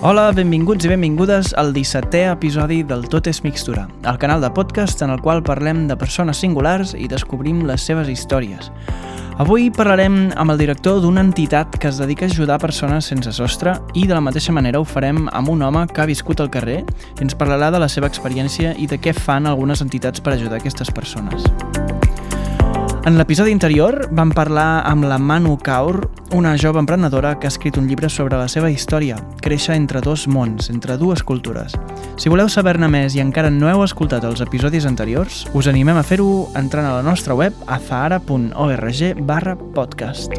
Hola, benvinguts i benvingudes al 17è episodi del Tot és Mixtura, el canal de podcast en el qual parlem de persones singulars i descobrim les seves històries. Avui parlarem amb el director d'una entitat que es dedica a ajudar persones sense sostre i de la mateixa manera ho farem amb un home que ha viscut al carrer i ens parlarà de la seva experiència i de què fan algunes entitats per ajudar aquestes persones. En l'episodi anterior vam parlar amb la Manu Kaur, una jove emprenedora que ha escrit un llibre sobre la seva història, créixer entre dos mons, entre dues cultures. Si voleu saber-ne més i encara no heu escoltat els episodis anteriors, us animem a fer-ho entrant a la nostra web azahara.org barra podcast.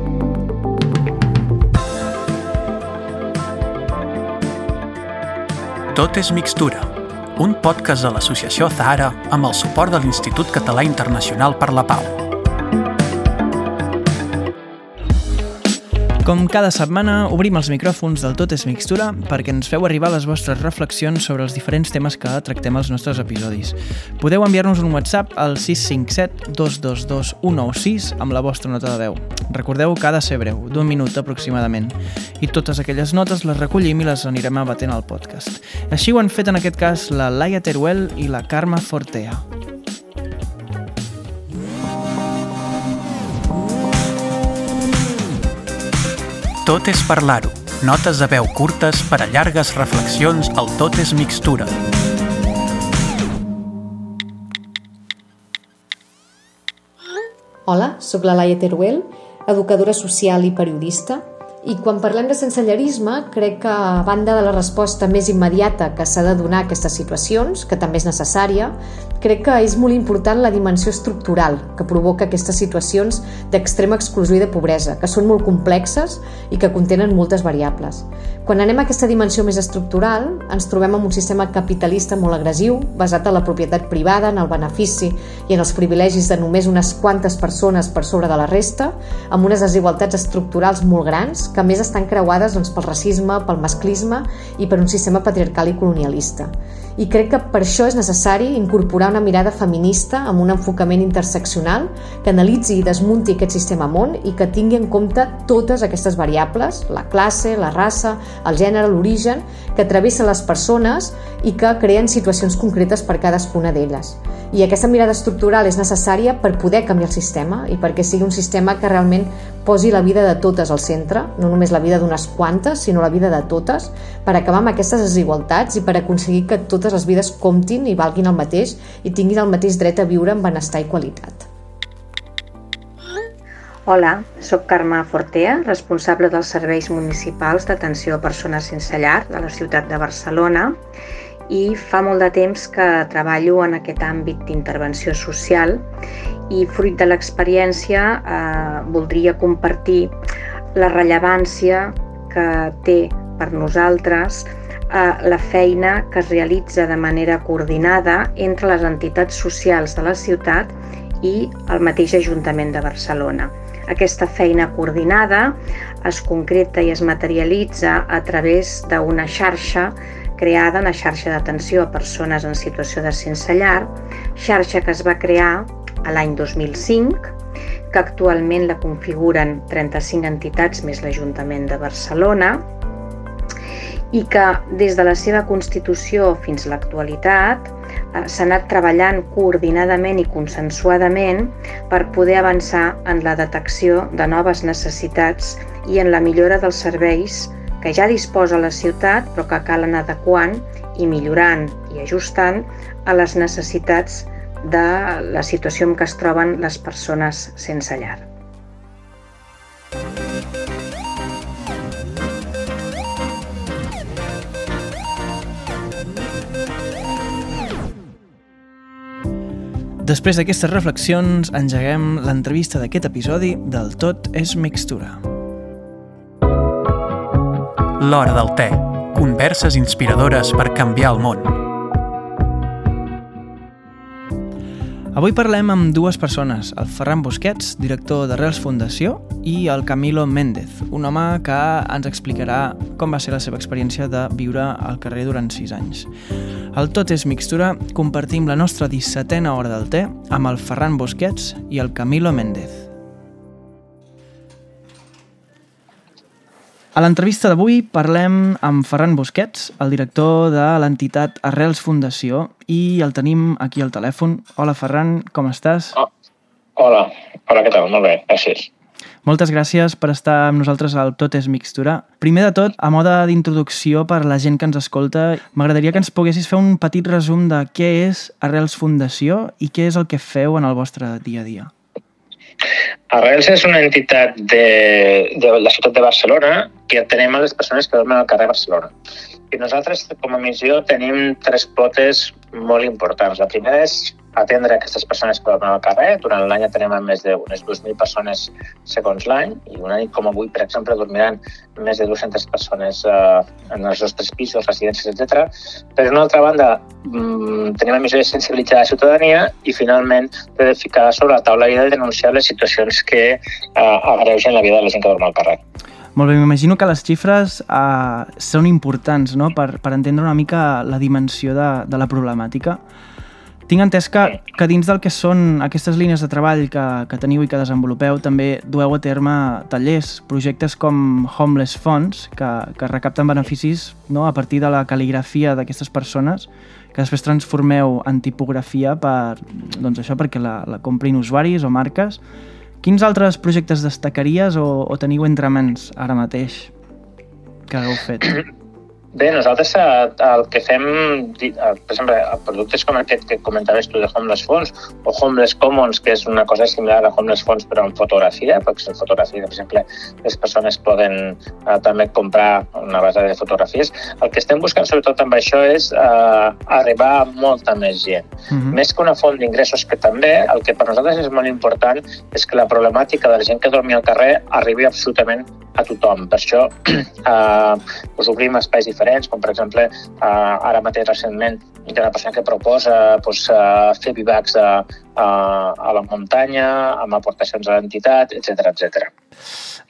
Tot és mixtura, un podcast de l'associació Zahara amb el suport de l'Institut Català Internacional per la Pau. Com cada setmana, obrim els micròfons del Tot és Mixtura perquè ens feu arribar les vostres reflexions sobre els diferents temes que tractem als nostres episodis. Podeu enviar-nos un WhatsApp al 657 222 196 amb la vostra nota de veu. Recordeu que ha de ser breu, d'un minut aproximadament. I totes aquelles notes les recollim i les anirem abatent al podcast. Així ho han fet en aquest cas la Laia Teruel i la Carme Fortea. Tot és parlar-ho. Notes de veu curtes per a llargues reflexions al Tot és mixtura. Hola, sóc la Laia Teruel, educadora social i periodista, i quan parlem de sensellarisme, crec que a banda de la resposta més immediata que s'ha de donar a aquestes situacions, que també és necessària, crec que és molt important la dimensió estructural que provoca aquestes situacions d'extrema exclusió i de pobresa, que són molt complexes i que contenen moltes variables. Quan anem a aquesta dimensió més estructural, ens trobem amb un sistema capitalista molt agressiu, basat en la propietat privada, en el benefici i en els privilegis de només unes quantes persones per sobre de la resta, amb unes desigualtats estructurals molt grans, que més estan creuades doncs, pel racisme, pel masclisme i per un sistema patriarcal i colonialista. I crec que per això és necessari incorporar una mirada feminista amb un enfocament interseccional que analitzi i desmunti aquest sistema món i que tingui en compte totes aquestes variables, la classe, la raça, el gènere, l'origen, que travessen les persones i que creen situacions concretes per cadascuna d'elles. I aquesta mirada estructural és necessària per poder canviar el sistema i perquè sigui un sistema que realment posi la vida de totes al centre, no només la vida d'unes quantes, sinó la vida de totes, per acabar amb aquestes desigualtats i per aconseguir que totes les vides comptin i valguin el mateix i tinguin el mateix dret a viure amb benestar i qualitat. Hola, sóc Carme Fortea, responsable dels serveis municipals d'atenció a persones sense llar de la ciutat de Barcelona i fa molt de temps que treballo en aquest àmbit d'intervenció social i fruit de l'experiència eh, voldria compartir la rellevància que té per nosaltres la feina que es realitza de manera coordinada entre les entitats socials de la ciutat i el mateix Ajuntament de Barcelona. Aquesta feina coordinada es concreta i es materialitza a través d'una xarxa creada, una xarxa d'atenció a persones en situació de sense llar, xarxa que es va crear a l'any 2005, que actualment la configuren 35 entitats més l'Ajuntament de Barcelona i que des de la seva constitució fins a l'actualitat Eh, s'ha anat treballant coordinadament i consensuadament per poder avançar en la detecció de noves necessitats i en la millora dels serveis que ja disposa la ciutat però que calen adequant i millorant i ajustant a les necessitats de la situació en què es troben les persones sense llar. Després d'aquestes reflexions, engeguem l'entrevista d'aquest episodi del Tot és Mixtura. L'hora del te. Converses inspiradores per canviar el món. Avui parlem amb dues persones, el Ferran Busquets, director d'Arrels Fundació, i el Camilo Méndez, un home que ens explicarà com va ser la seva experiència de viure al carrer durant sis anys. El Tot és Mixtura compartim la nostra 17a hora del té amb el Ferran Busquets i el Camilo Méndez. A l'entrevista d'avui parlem amb Ferran Busquets, el director de l'entitat Arrels Fundació, i el tenim aquí al telèfon. Hola, Ferran, com estàs? Oh, hola, hola, què tal? Molt bé, gràcies. Moltes gràcies per estar amb nosaltres al Tot és Mixtura. Primer de tot, a moda d'introducció per la gent que ens escolta, m'agradaria que ens poguessis fer un petit resum de què és Arrels Fundació i què és el que feu en el vostre dia a dia. Arrels és una entitat de, de la ciutat de Barcelona que atenem a les persones que dormen al carrer Barcelona. I nosaltres, com a missió, tenim tres potes molt importants. La primera és atendre aquestes persones que dormen al carrer. Durant l'any atenem a més d'unes 2.000 persones segons l'any i un any com avui, per exemple, dormiran més de 200 persones eh, en els nostres pisos, residències, etc. Per una altra banda, mmm, tenim la missió de sensibilitzar la ciutadania i finalment de ficar sobre la taula i de denunciar les situacions que eh, agreugen la vida de la gent que dorm al carrer. Molt bé, m'imagino que les xifres eh, són importants no? per, per entendre una mica la dimensió de, de la problemàtica. Tinc entès que, que dins del que són aquestes línies de treball que, que teniu i que desenvolupeu també dueu a terme tallers, projectes com Homeless Funds, que, que recapten beneficis no, a partir de la cal·ligrafia d'aquestes persones, que després transformeu en tipografia per, doncs això, perquè la, la comprin usuaris o marques. Quins altres projectes destacaries o, o teniu entre mans ara mateix que hagueu fet? Bé, nosaltres eh, el que fem, eh, per exemple, productes com aquest que comentaves tu de Homeless Fonts o Homeless Commons, que és una cosa similar a Homeless Fonts però en fotografia, perquè en fotografia, per exemple, les persones poden eh, també comprar una base de fotografies. El que estem buscant sobretot amb això és eh, arribar a molta més gent. Uh -huh. Més que una font d'ingressos que també, el que per nosaltres és molt important és que la problemàtica de la gent que dormi al carrer arribi absolutament a tothom. Per això eh, us obrim espais diferents, com per exemple eh, ara mateix recentment hi ha una persona que proposa doncs, eh, fer bivacs a, a, a la muntanya amb aportacions a l'entitat, etc etc.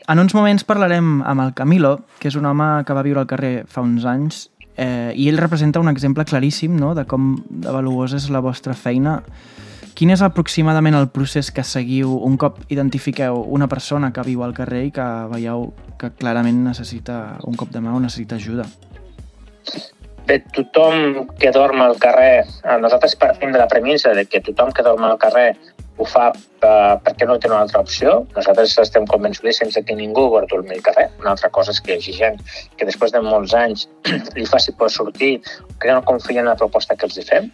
En uns moments parlarem amb el Camilo, que és un home que va viure al carrer fa uns anys eh, i ell representa un exemple claríssim no?, de com de valuosa és la vostra feina Quin és aproximadament el procés que seguiu un cop identifiqueu una persona que viu al carrer i que veieu que clarament necessita un cop de mà o necessita ajuda? Bé, tothom que dorm al carrer, eh, nosaltres partim de la premissa de que tothom que dorm al carrer ho fa eh, perquè no té una altra opció. Nosaltres estem convençudíssims que ningú vol dormir al carrer. Una altra cosa és que hi hagi gent que després de molts anys li faci por sortir, que no confien en la proposta que els hi fem.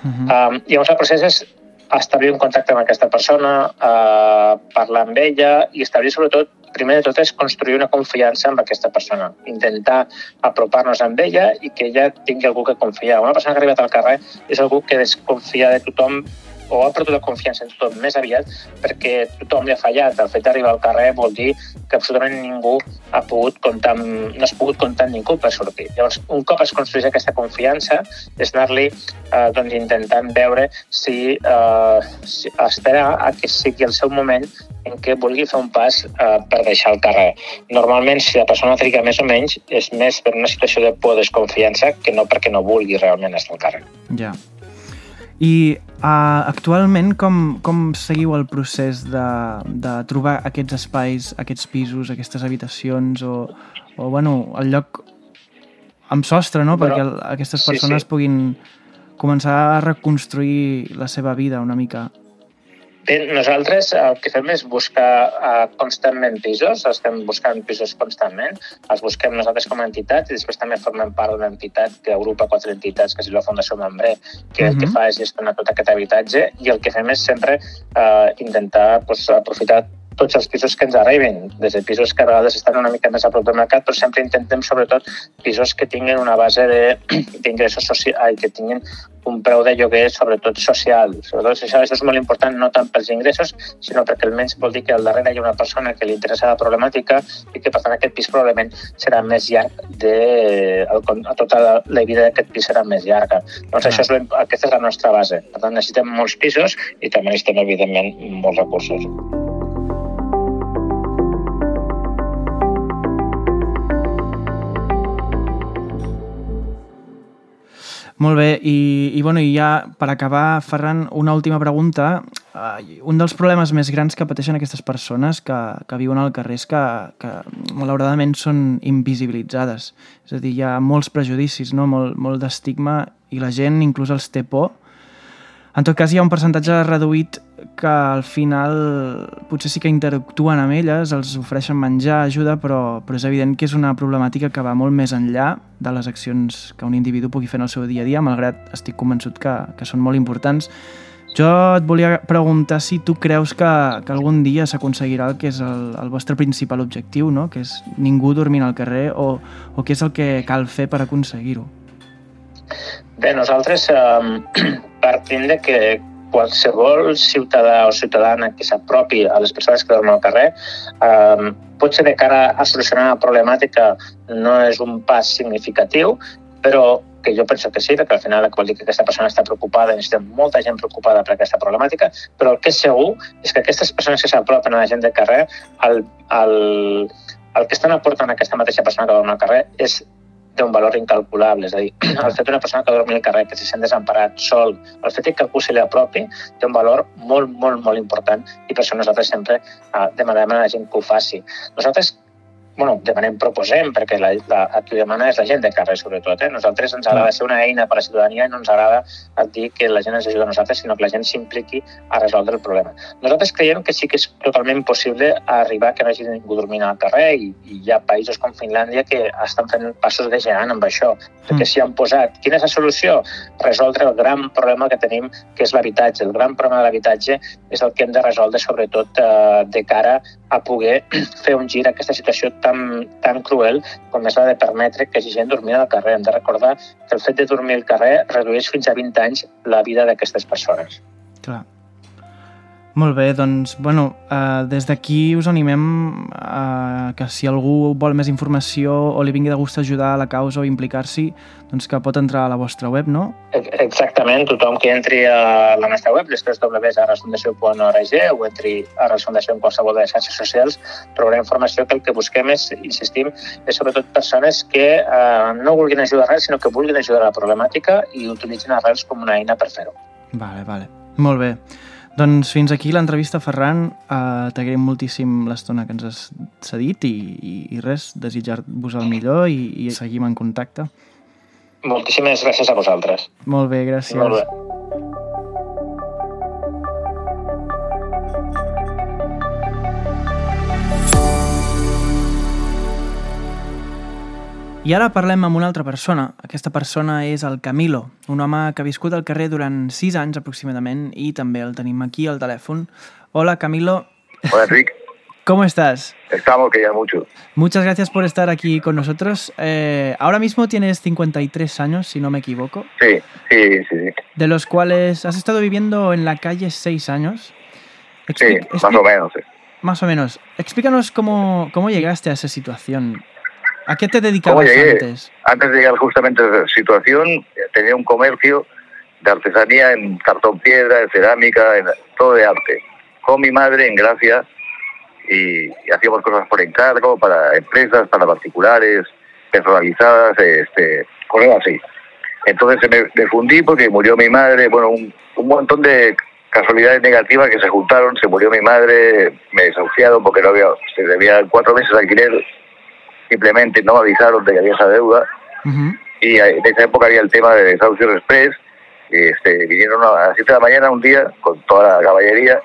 Uh -huh. um, llavors el procés és establir un contacte amb aquesta persona, eh, parlar amb ella i establir sobretot primer de tot és construir una confiança amb aquesta persona, intentar apropar-nos amb ella i que ella tingui algú que confiar. Una persona que ha arribat al carrer és algú que desconfia de tothom o ha perdut la confiança en tothom més aviat perquè tothom li ha fallat. El fet d'arribar al carrer vol dir que absolutament ningú ha pogut comptar amb, no has pogut comptar amb ningú per sortir. Llavors, un cop es construeix aquesta confiança, és anar-li eh, doncs, intentant veure si, eh, si a que sigui el seu moment en què vulgui fer un pas eh, per deixar el carrer. Normalment, si la persona triga més o menys, és més per una situació de por o desconfiança que no perquè no vulgui realment estar al carrer. Ja. I uh, actualment com, com seguiu el procés de, de trobar aquests espais, aquests pisos, aquestes habitacions o, o bueno, el lloc amb sostre, no? Perquè aquestes persones sí, sí. puguin començar a reconstruir la seva vida una mica. Bé, nosaltres el que fem és buscar uh, constantment pisos, estem buscant pisos constantment, els busquem nosaltres com a entitat i després també formem part d'una entitat que agrupa quatre entitats, que és la Fundació Membré, que uh -huh. el que fa és gestionar tot aquest habitatge i el que fem és sempre uh, intentar pues, aprofitar tots els pisos que ens arriben, des de pisos que a vegades estan una mica més a prop del mercat, però sempre intentem sobretot pisos que tinguin una base d'ingressos socials, que tinguin un preu de lloguer sobretot social. Sobretot això, això és molt important no tant pels ingressos, sinó perquè almenys vol dir que al darrere hi ha una persona que li interessa la problemàtica i que per tant aquest pis probablement serà més llarg de... a tota la, la vida d'aquest pis serà més llarga. Doncs ah. això és, aquesta és la nostra base. Per tant, necessitem molts pisos i també necessitem, evidentment, molts recursos. Molt bé, i, i, bueno, i ja per acabar, Ferran, una última pregunta. uh, un dels problemes més grans que pateixen aquestes persones que, que viuen al carrer és que, que malauradament són invisibilitzades. És a dir, hi ha molts prejudicis, no? molt, molt d'estigma i la gent inclús els té por. En tot cas, hi ha un percentatge reduït que al final potser sí que interactuen amb elles, els ofereixen menjar, ajuda, però, però és evident que és una problemàtica que va molt més enllà de les accions que un individu pugui fer en el seu dia a dia, malgrat estic convençut que, que són molt importants jo et volia preguntar si tu creus que, que algun dia s'aconseguirà el que és el, el vostre principal objectiu, no? que és ningú dormint al carrer, o, o què és el que cal fer per aconseguir-ho? Bé, nosaltres eh, partim de que qualsevol ciutadà o ciutadana que s'apropi a les persones que dormen al carrer eh, potser de cara a solucionar una problemàtica no és un pas significatiu, però que jo penso que sí, perquè al final vol dir que aquesta persona està preocupada, necessitem molta gent preocupada per aquesta problemàtica, però el que és segur és que aquestes persones que s'apropen a la gent del carrer, el, el, el que estan aportant a aquesta mateixa persona que dorm al carrer és d'un valor incalculable. És a dir, el fet d'una persona que dormi al carrer, que se sent desemparat, sol, el fet que algú se li apropi, té un valor molt, molt, molt important i per això nosaltres sempre uh, demanem a la gent que ho faci. Nosaltres bueno, demanem, proposem, perquè la, la, a qui demana és la gent de carrer, sobretot. Eh? Nosaltres ens agrada ser una eina per a la ciutadania i no ens agrada dir que la gent ens ajuda a nosaltres, sinó que la gent s'impliqui a resoldre el problema. Nosaltres creiem que sí que és totalment possible arribar que no hagi ningú dormint al carrer i, i hi ha països com Finlàndia que estan fent passos de gegant amb això, perquè mm. s'hi han posat. Quina és la solució? Resoldre el gran problema que tenim, que és l'habitatge. El gran problema de l'habitatge és el que hem de resoldre, sobretot eh, de cara a poder fer un gir a aquesta situació tan, tan cruel com és la de permetre que hi gent dormir al carrer. Hem de recordar que el fet de dormir al carrer redueix fins a 20 anys la vida d'aquestes persones. Clar. Molt bé, doncs, bueno, eh, des d'aquí us animem a que si algú vol més informació o li vingui de gust ajudar a la causa o implicar-s'hi, doncs que pot entrar a la vostra web, no? Exactament, tothom que entri a la nostra web, www.arresfundació.org o entri a Arresfundació en qualsevol de les xarxes socials, trobarà informació que el que busquem és, insistim, és sobretot persones que eh, no vulguin ajudar res, sinó que vulguin ajudar a la problemàtica i utilitzin Arrels com una eina per fer-ho. Vale, vale. Molt bé. Doncs fins aquí l'entrevista, Ferran. Uh, T'agraïm moltíssim l'estona que ens has cedit i, i, i res, desitjar-vos el millor i, i seguim en contacte. Moltíssimes gràcies a vosaltres. Molt bé, gràcies. Molt bé. I ara parlem amb una altra persona. Aquesta persona és el Camilo, un home que ha viscut al carrer durant 6 anys aproximadament i també el tenim aquí al telèfon. Hola Camilo. Hola Enric. ¿Cómo estás? Estamos, que ya mucho. Muchas gracias por estar aquí con nosotros. Eh, ahora mismo tienes 53 años, si no me equivoco. Sí, sí, sí. sí. De los cuales has estado viviendo en la calle 6 años. Expli sí, más o menos. Sí. Más o menos. Explícanos cómo, cómo llegaste a esa situación. ¿A qué te dedicabas antes? Antes de llegar justamente a esa situación, tenía un comercio de artesanía en cartón piedra, en cerámica, en todo de arte. Con mi madre en Gracia y, y hacíamos cosas por encargo para empresas, para particulares, personalizadas, este, cosas así. Entonces me, me fundí porque murió mi madre, bueno, un, un montón de casualidades negativas que se juntaron, se murió mi madre, me desahuciaron porque no había, se debía cuatro meses de alquiler simplemente no avisaron de que había esa deuda. Uh -huh. Y en esa época había el tema de desahucios express. Y este, vinieron a las 7 de la mañana un día con toda la caballería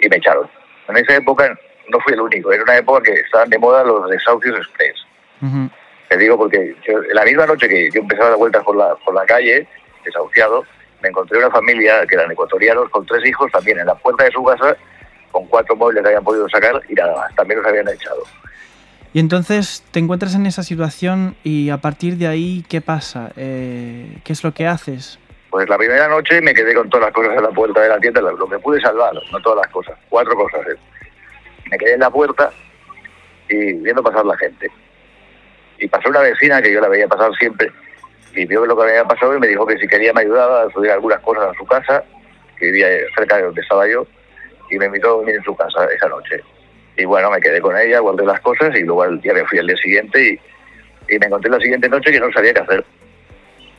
y me echaron. En esa época no fui el único, era una época que estaban de moda los desahucios express. Uh -huh. Te digo porque yo, la misma noche que yo empezaba a dar vueltas por la, por la calle, desahuciado, me encontré una familia que eran ecuatorianos con tres hijos también en la puerta de su casa con cuatro móviles que habían podido sacar y nada más, también los habían echado. Y entonces te encuentras en esa situación y a partir de ahí, ¿qué pasa? Eh, ¿Qué es lo que haces? Pues la primera noche me quedé con todas las cosas en la puerta de la tienda, lo que pude salvar, no todas las cosas, cuatro cosas. ¿eh? Me quedé en la puerta y viendo pasar la gente. Y pasó una vecina que yo la veía pasar siempre y vio lo que había pasado y me dijo que si quería me ayudaba a subir algunas cosas a su casa, que vivía cerca de donde estaba yo, y me invitó a dormir en su casa esa noche. Y bueno, me quedé con ella, guardé las cosas y luego al día me fui al día siguiente y, y me encontré la siguiente noche que no sabía qué hacer.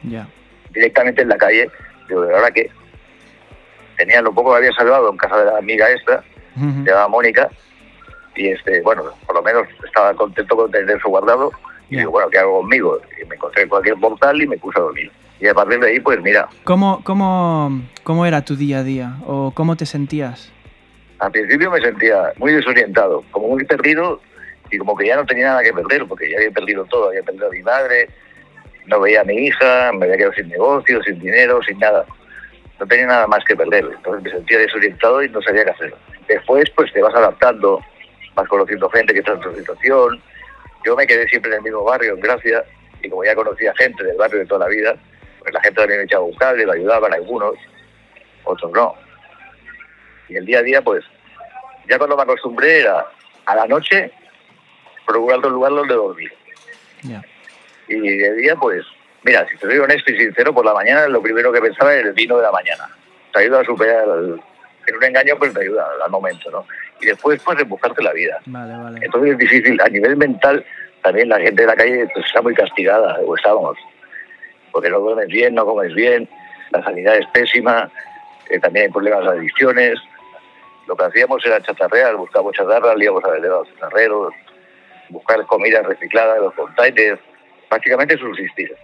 Ya. Directamente en la calle, digo, ¿de ahora qué? tenía lo poco que había salvado en casa de la amiga esta, Ujú. se llama Mónica, y este, bueno, por lo menos estaba contento con tener eso guardado. Y Ya. digo, bueno, ¿qué hago conmigo? Y me encontré en cualquier portal y me puse a dormir. Y a partir de ahí, pues mira, ¿Cómo, cómo, ¿Cómo era tu día a día? ¿O cómo te sentías? Al principio me sentía muy desorientado, como muy perdido y como que ya no tenía nada que perder, porque ya había perdido todo, había perdido a mi madre, no veía a mi hija, me había quedado sin negocio, sin dinero, sin nada. No tenía nada más que perder, entonces me sentía desorientado y no sabía qué hacer. Después, pues te vas adaptando, vas conociendo gente que está en tu situación. Yo me quedé siempre en el mismo barrio, en Gracia, y como ya conocía gente del barrio de toda la vida, pues la gente también me echaba un cable, me ayudaban algunos, otros no. Y el día a día, pues, ya cuando me acostumbré era a la noche procurar otro lugar donde dormir. Y de día, pues, mira, si te soy honesto y sincero, por la mañana lo primero que pensaba era el vino de la mañana. Te ayuda a superar, el- en un engaño, pues te ayuda al momento, ¿no? Y después, pues, buscarte la vida. Vale, vale. Entonces es difícil. A nivel mental, también la gente de la calle pues, está muy castigada, o estábamos. Porque no duermes bien, no comes bien, la sanidad es pésima, eh, también hay problemas de adicciones. Lo que hacíamos era chatarrear, buscábamos chatarra, íbamos a vender a los chatarreros, buscar comida reciclada los containers, prácticamente subsistir.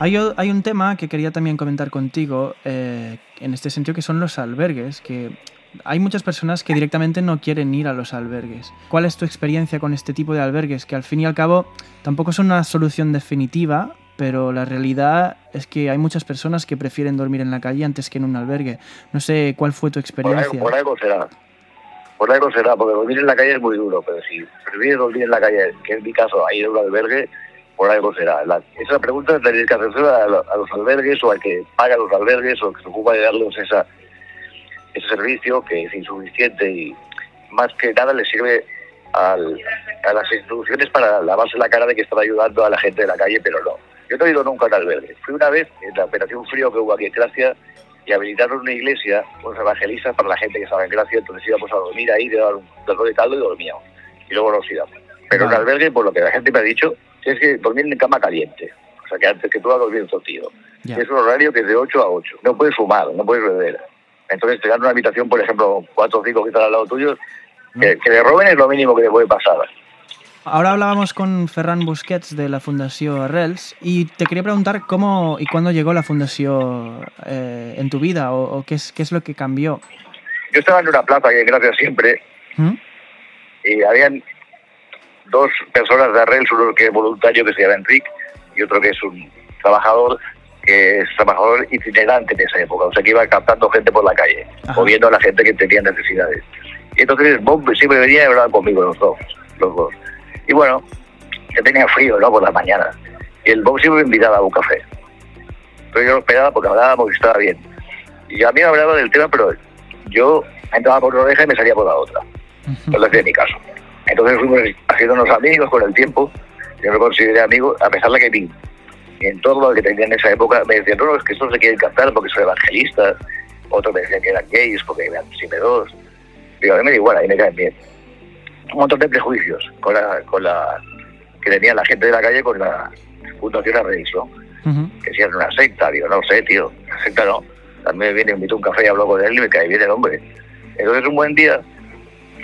Hay un tema que quería también comentar contigo eh, en este sentido que son los albergues, que hay muchas personas que directamente no quieren ir a los albergues. ¿Cuál es tu experiencia con este tipo de albergues? Que al fin y al cabo tampoco son una solución definitiva, pero la realidad es que hay muchas personas que prefieren dormir en la calle antes que en un albergue. No sé cuál fue tu Por algo, experiencia. por algo será. Por algo será, porque dormir en la calle es muy duro, pero si prefieres dormir en la calle, que es mi caso, a ir a un albergue, por algo será. La- esa pregunta tendréis que hacérsela a, a los albergues o al que paga los albergues o que se ocupa de darles esa, ese servicio que es insuficiente y más que nada le sirve al- a las instituciones para lavarse la cara de que están ayudando a la gente de la calle, pero no. Yo no he ido nunca a un albergue. Fui una vez en la operación frío que hubo aquí en Gracia y habilitaron una iglesia, unos evangelistas para la gente que estaba en Gracia, entonces íbamos a dormir ahí, de un plato de caldo y dormíamos. Y luego nos íbamos. Pero un albergue, por lo que la gente me ha dicho, es que dormir en cama caliente. O sea, que antes que tú vas a dormir tío. Ya. Es un horario que es de 8 a 8. No puedes fumar, no puedes beber. Entonces te dan una habitación, por ejemplo, cuatro o cinco que están al lado tuyo, que, que le roben es lo mínimo que te puede pasar. Ahora hablábamos con Ferran Busquets de la Fundació Arrels y te quería preguntar cómo y cuándo llegó la Fundació eh, en tu vida o, o qué, es, qué es lo que cambió. Yo estaba en una plaza que gracias siempre ¿Mm? y habían dos personas de Arrels, uno que es voluntario que se llama Enrique y otro que es un trabajador que es trabajador itinerante en esa época, o sea que iba captando gente por la calle, Ajá. o viendo a la gente que tenía necesidades. Y entonces Bob siempre venía y hablaba conmigo los dos, los dos. Y bueno, yo tenía frío, ¿no? Por las mañanas. Y el Bob siempre me invitaba a un café. Pero yo lo esperaba porque hablábamos y estaba bien. Y a mí me hablaba del tema, pero yo entraba por una oreja y me salía por la otra. No le hacía ni caso. Entonces fuimos haciéndonos amigos con el tiempo. Yo me consideré amigo, a pesar de que mi, mi entorno que tenía en esa época me decían, no, es que estos se quieren captar porque son evangelistas. Otros me decían que eran gays porque eran dos. Digo, a mí me da igual, ahí me caen bien. Un montón de prejuicios con la, con la que tenía la gente de la calle con la Fundación Arraiz, ¿no? Ujú. que si era una secta, digo, no sé, tío, una secta no. También me viene, me invitó a un café y hablo con él y me cae bien el hombre. Entonces un buen día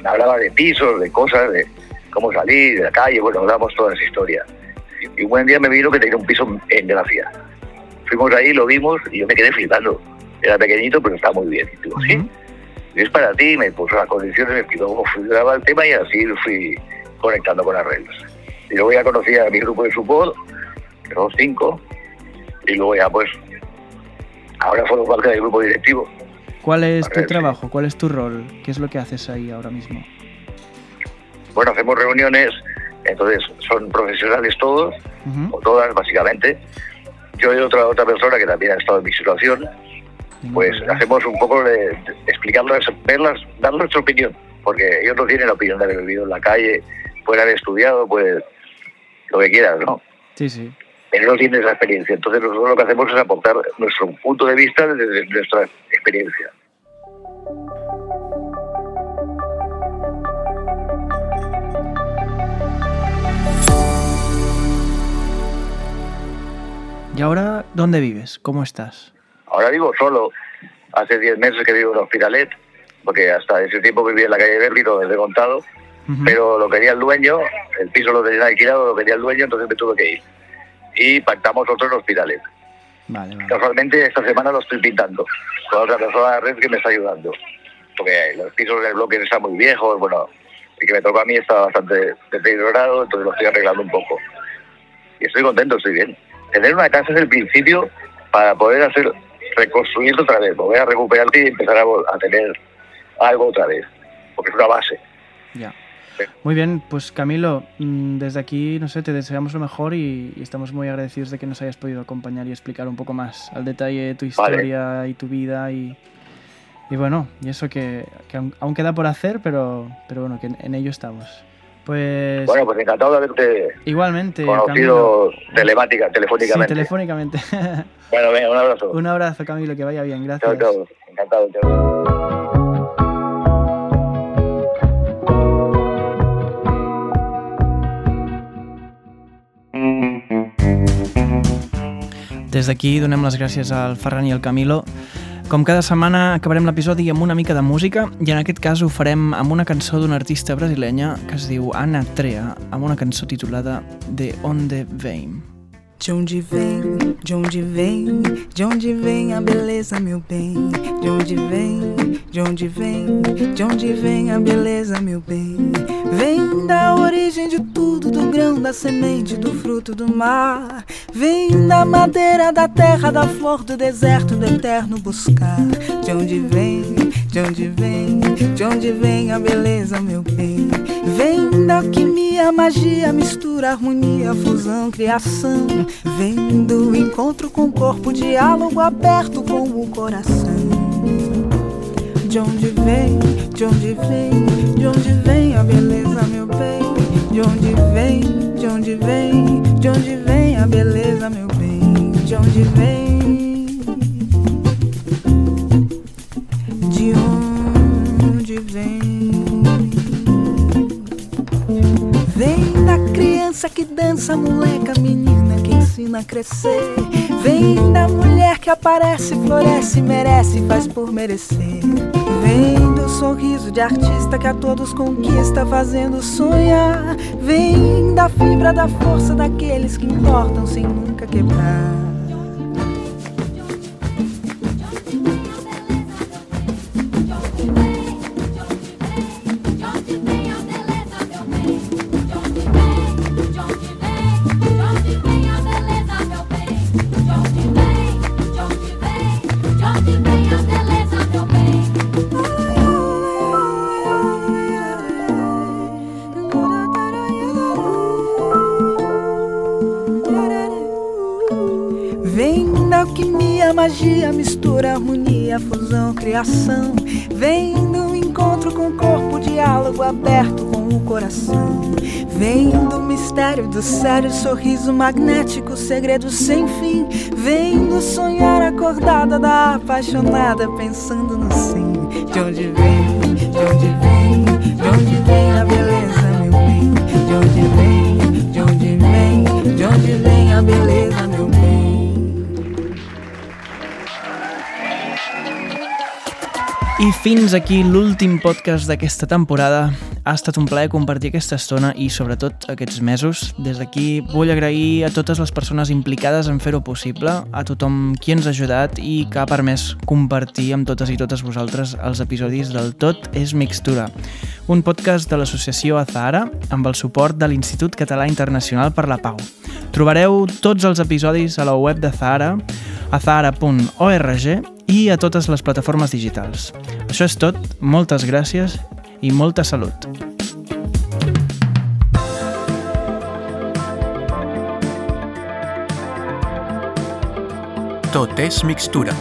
hablaba de pisos, de cosas, de cómo salir, de la calle, bueno, hablamos toda esa historia. Y, un buen día me vino que tenía un piso en Gracia. Fuimos ahí, lo vimos y yo me quedé flipando. Era pequeñito, pero estaba muy bien. Y digo, sí, y es para ti, me puso las condiciones, me explicó cómo funcionaba el tema y así fui conectando con Arreglos. Y luego ya conocí a mi grupo de support, que cinco, y luego ya pues, ahora formo parte del grupo directivo. ¿Cuál es tu trabajo? ¿Cuál es tu rol? ¿Qué es lo que haces ahí ahora mismo? Bueno, hacemos reuniones, entonces son profesionales todos, o todas básicamente. Yo y otra otra persona que también ha estado en mi situación, pues hacemos un poco de, de explicarles, verlas, dar nuestra opinión, porque ellos no tienen la opinión de haber vivido en la calle, pueden haber estudiado, pues lo que quieras, ¿no? Sí, sí. Pero no tienen esa experiencia. Entonces nosotros lo que hacemos es aportar nuestro punto de vista desde nuestra experiencia. ¿Y ahora dónde vives? ¿Cómo estás? Ahora vivo solo. Hace 10 meses que vivo en Hospitalet, porque hasta ese tiempo vivía en la calle Berry, donde les he contado, Ujú. pero lo quería el dueño, el piso lo tenía alquilado, lo quería el dueño, entonces me tuve que ir. Y pactamos otro en Hospitalet. Vale, vale. Casualmente esta semana lo estoy pintando con otra persona de red que me está ayudando. Porque los pisos del bloque están muy viejos, bueno, el que me tocó a mí está bastante deteriorado, entonces lo estoy arreglando un poco. Y estoy contento, estoy bien. Tener una casa es el principio para poder hacer, reconstruir otra vez, volver a recuperarte y empezar a, a tener algo otra vez. Porque es una base. Ya. Sí. Muy bien, pues Camilo, mm, desde aquí, no sé, te deseamos lo mejor y, y estamos muy agradecidos de que nos hayas podido acompañar y explicar un poco más al detalle tu historia y tu vida y, y bueno, y eso que, que aún, aún queda por hacer, pero, pero bueno, que en, en ello estamos. Pues Bueno, pues encantado de haberte igualmente, Camilo. conocido telemática, Sí, telefónicamente. telefónicamente. bueno, venga, un abrazo. un abrazo, Camilo, que vaya bien, Chao, gracias. chao. Encantado, chao. Des d'aquí donem les gràcies al Ferran i al Camilo. Com cada setmana acabarem l'episodi amb una mica de música i en aquest cas ho farem amb una cançó d'una artista brasilenya que es diu Ana Trea, amb una cançó titulada De Onde Vem. De onde vem, de onde vem, de onde vem a beleza, meu bem? De onde vem, de onde vem, de onde vem a beleza, meu bem? Vem da origem de tudo, do grão, da semente, do fruto do mar. Vem da madeira, da terra, da flor, do deserto, do eterno buscar. De onde vem, de onde vem, de onde vem a beleza, meu bem? Vem da alquimia, magia, mistura, harmonia, fusão, criação. Vem do encontro com o corpo, diálogo aberto com o coração. De onde vem, de onde vem, de onde vem a beleza, meu bem? De onde vem, de onde vem, de onde vem a beleza, meu bem? De onde vem? Criança que dança, moleca, menina que ensina a crescer. Vem da mulher que aparece, floresce, merece, faz por merecer. Vem do sorriso de artista que a todos conquista, fazendo sonhar. Vem da fibra da força daqueles que importam sem nunca quebrar. Magia, mistura, harmonia, fusão, criação. Vem do encontro com o corpo, diálogo aberto com o coração. Vem do mistério, do sério sorriso magnético, segredo sem fim. Vem do sonhar acordada, da apaixonada, pensando no sim. De onde vem, de onde vem, de onde vem a beleza, meu bem? De onde vem, de onde vem, de onde vem a beleza, I fins aquí l'últim podcast d'aquesta temporada. Ha estat un plaer compartir aquesta estona i sobretot aquests mesos. Des d'aquí vull agrair a totes les persones implicades en fer-ho possible, a tothom qui ens ha ajudat i que ha permès compartir amb totes i totes vosaltres els episodis del Tot és Mixtura, un podcast de l'associació Azahara amb el suport de l'Institut Català Internacional per la Pau. Trobareu tots els episodis a la web de Zahara, azahara.org i a totes les plataformes digitals. Això és tot, moltes gràcies i molta salut. Tot és mixtura